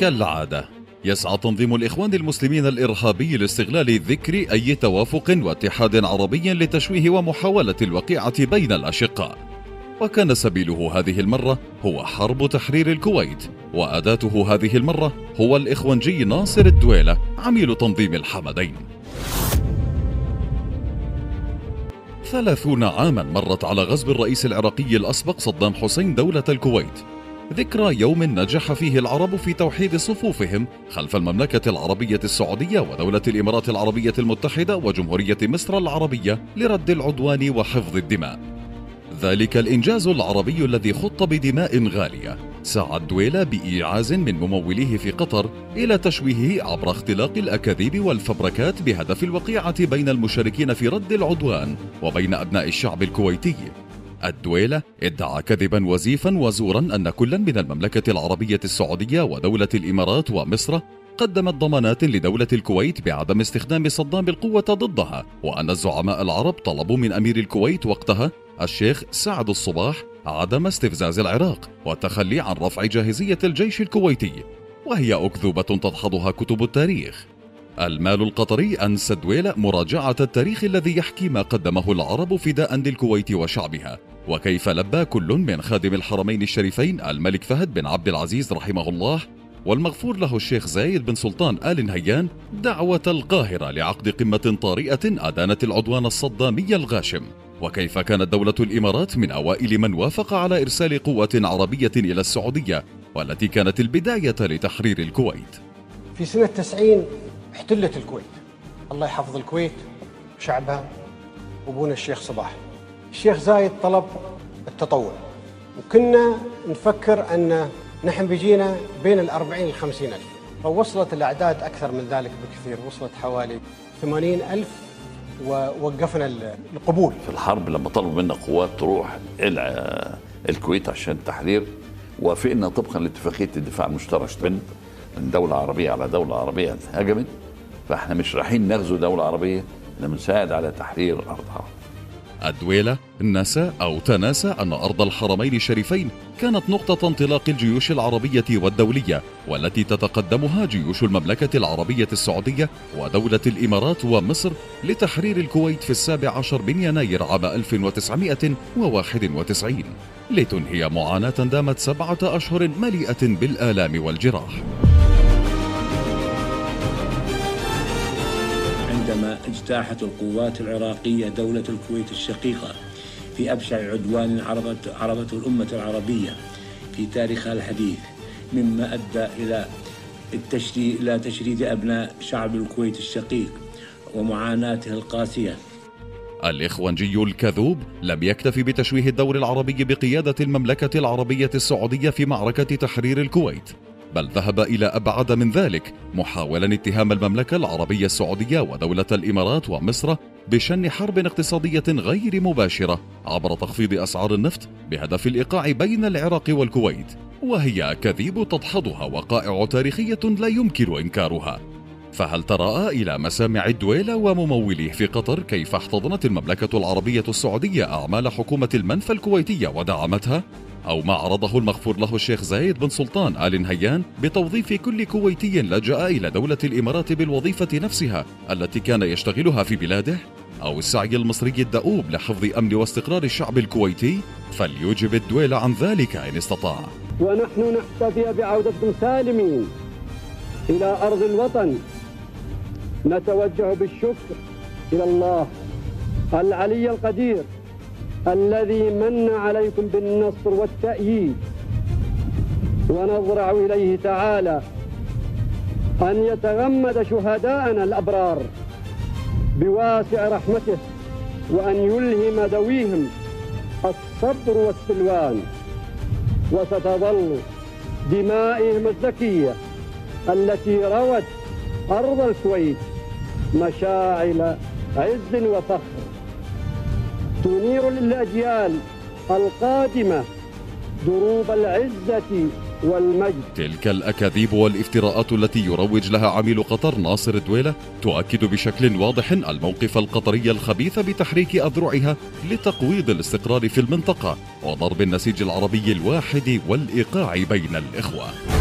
كالعادة يسعى تنظيم الإخوان المسلمين الإرهابي لاستغلال ذكر أي توافق واتحاد عربي لتشويه ومحاولة الوقيعة بين الأشقاء. وكان سبيله هذه المرة هو حرب تحرير الكويت وأداته هذه المرة هو الإخوانجي ناصر الدويلة عميل تنظيم الحمدين. ثلاثون عاما مرت على غزو الرئيس العراقي الأسبق صدام حسين دولة الكويت. ذكرى يوم نجح فيه العرب في توحيد صفوفهم خلف المملكة العربية السعودية ودولة الإمارات العربية المتحدة وجمهورية مصر العربية لرد العدوان وحفظ الدماء. ذلك الإنجاز العربي الذي خط بدماء غالية سعى الدويلة بإيعاز من مموليه في قطر إلى تشويهه عبر اختلاق الأكاذيب والفبركات بهدف الوقيعة بين المشاركين في رد العدوان وبين أبناء الشعب الكويتي الدويلة. ادعى كذبا وزيفا وزورا أن كلا من المملكة العربية السعودية ودولة الإمارات ومصر قدمت ضمانات لدولة الكويت بعدم استخدام صدام القوة ضدها وأن الزعماء العرب طلبوا من أمير الكويت وقتها الشيخ سعد الصباح عدم استفزاز العراق والتخلي عن رفع جاهزية الجيش الكويتي وهي أكذوبة تدحضها كتب التاريخ. المال القطري أنسى دويلة مراجعة التاريخ الذي يحكي ما قدمه العرب فداء للكويت وشعبها. وكيف لبى كل من خادم الحرمين الشريفين الملك فهد بن عبد العزيز رحمه الله والمغفور له الشيخ زايد بن سلطان آل نهيان دعوة القاهرة لعقد قمة طارئة أدانت العدوان الصدامي الغاشم. وكيف كانت دولة الإمارات من أوائل من وافق على إرسال قوة عربية إلى السعودية والتي كانت البداية لتحرير الكويت. في سنة 90 احتلت الكويت. الله يحفظ الكويت وشعبها وأبونا الشيخ صباح. الشيخ زايد طلب التطوع. وكنا نفكر أن نحن بيجينا بين الأربعين والخمسين ألف. فوصلت الأعداد أكثر من ذلك بكثير. وصلت حوالي ثمانين ألف ووقفنا القبول. في الحرب لما طلبوا منا قوات تروح إلى الكويت عشان التحرير وافقنا طبقا لاتفاقية الدفاع المشترك بين دولة عربية على دولة عربية هجمت فإحنا مش رايحين نغزو دولة عربية إحنا بنساعد على تحرير أرضها. الدويلة نسى أو تناسى أن أرض الحرمين الشريفين كانت نقطة انطلاق الجيوش العربية والدولية والتي تتقدمها جيوش المملكة العربية السعودية ودولة الإمارات ومصر لتحرير الكويت في السابع عشر من يناير عام 1991 لتنهي معاناة دامت سبعة أشهر مليئة بالآلام والجراح. عندما اجتاحت القوات العراقية دولة الكويت الشقيقة في أبشع عدوان عرضت عرضته الأمة العربية في تاريخها الحديث مما أدى إلى التشريد إلى تشريد أبناء شعب الكويت الشقيق ومعاناته القاسية. الإخوانجي الكذوب لم يكتف بتشويه الدور العربي بقيادة المملكة العربية السعودية في معركة تحرير الكويت. بل ذهب إلى أبعد من ذلك محاولا اتهام المملكة العربية السعودية ودولة الإمارات ومصر بشن حرب اقتصادية غير مباشرة عبر تخفيض أسعار النفط بهدف الإيقاع بين العراق والكويت وهي أكاذيب تدحضها وقائع تاريخية لا يمكن إنكارها فهل تراءى إلى مسامع الدويلة ومموليه في قطر كيف احتضنت المملكة العربية السعودية أعمال حكومة المنفى الكويتية ودعمتها؟ أو ما عرضه المغفور له الشيخ زايد بن سلطان آل نهيان بتوظيف كل كويتي لجأ إلى دولة الإمارات بالوظيفة نفسها التي كان يشتغلها في بلاده؟ أو السعي المصري الدؤوب لحفظ أمن واستقرار الشعب الكويتي؟ فليجب الدويل عن ذلك إن استطاع ونحن نحتفي بعودة سالمين إلى أرض الوطن نتوجه بالشكر إلى الله العلي القدير الذي من عليكم بالنصر والتأييد. ونضرع إليه تعالى أن يتغمد شهداءنا الأبرار بواسع رحمته وأن يلهم ذويهم الصبر والسلوان. وستظل دمائهم الزكية التي روت أرض الكويت مشاعل عز وفخر. تنير للأجيال القادمة دروب العزة والمجد. تلك الأكاذيب والافتراءات التي يروج لها عميل قطر ناصر الدويلة تؤكد بشكل واضح الموقف القطري الخبيث بتحريك أذرعها لتقويض الاستقرار في المنطقة وضرب النسيج العربي الواحد والإيقاع بين الإخوة.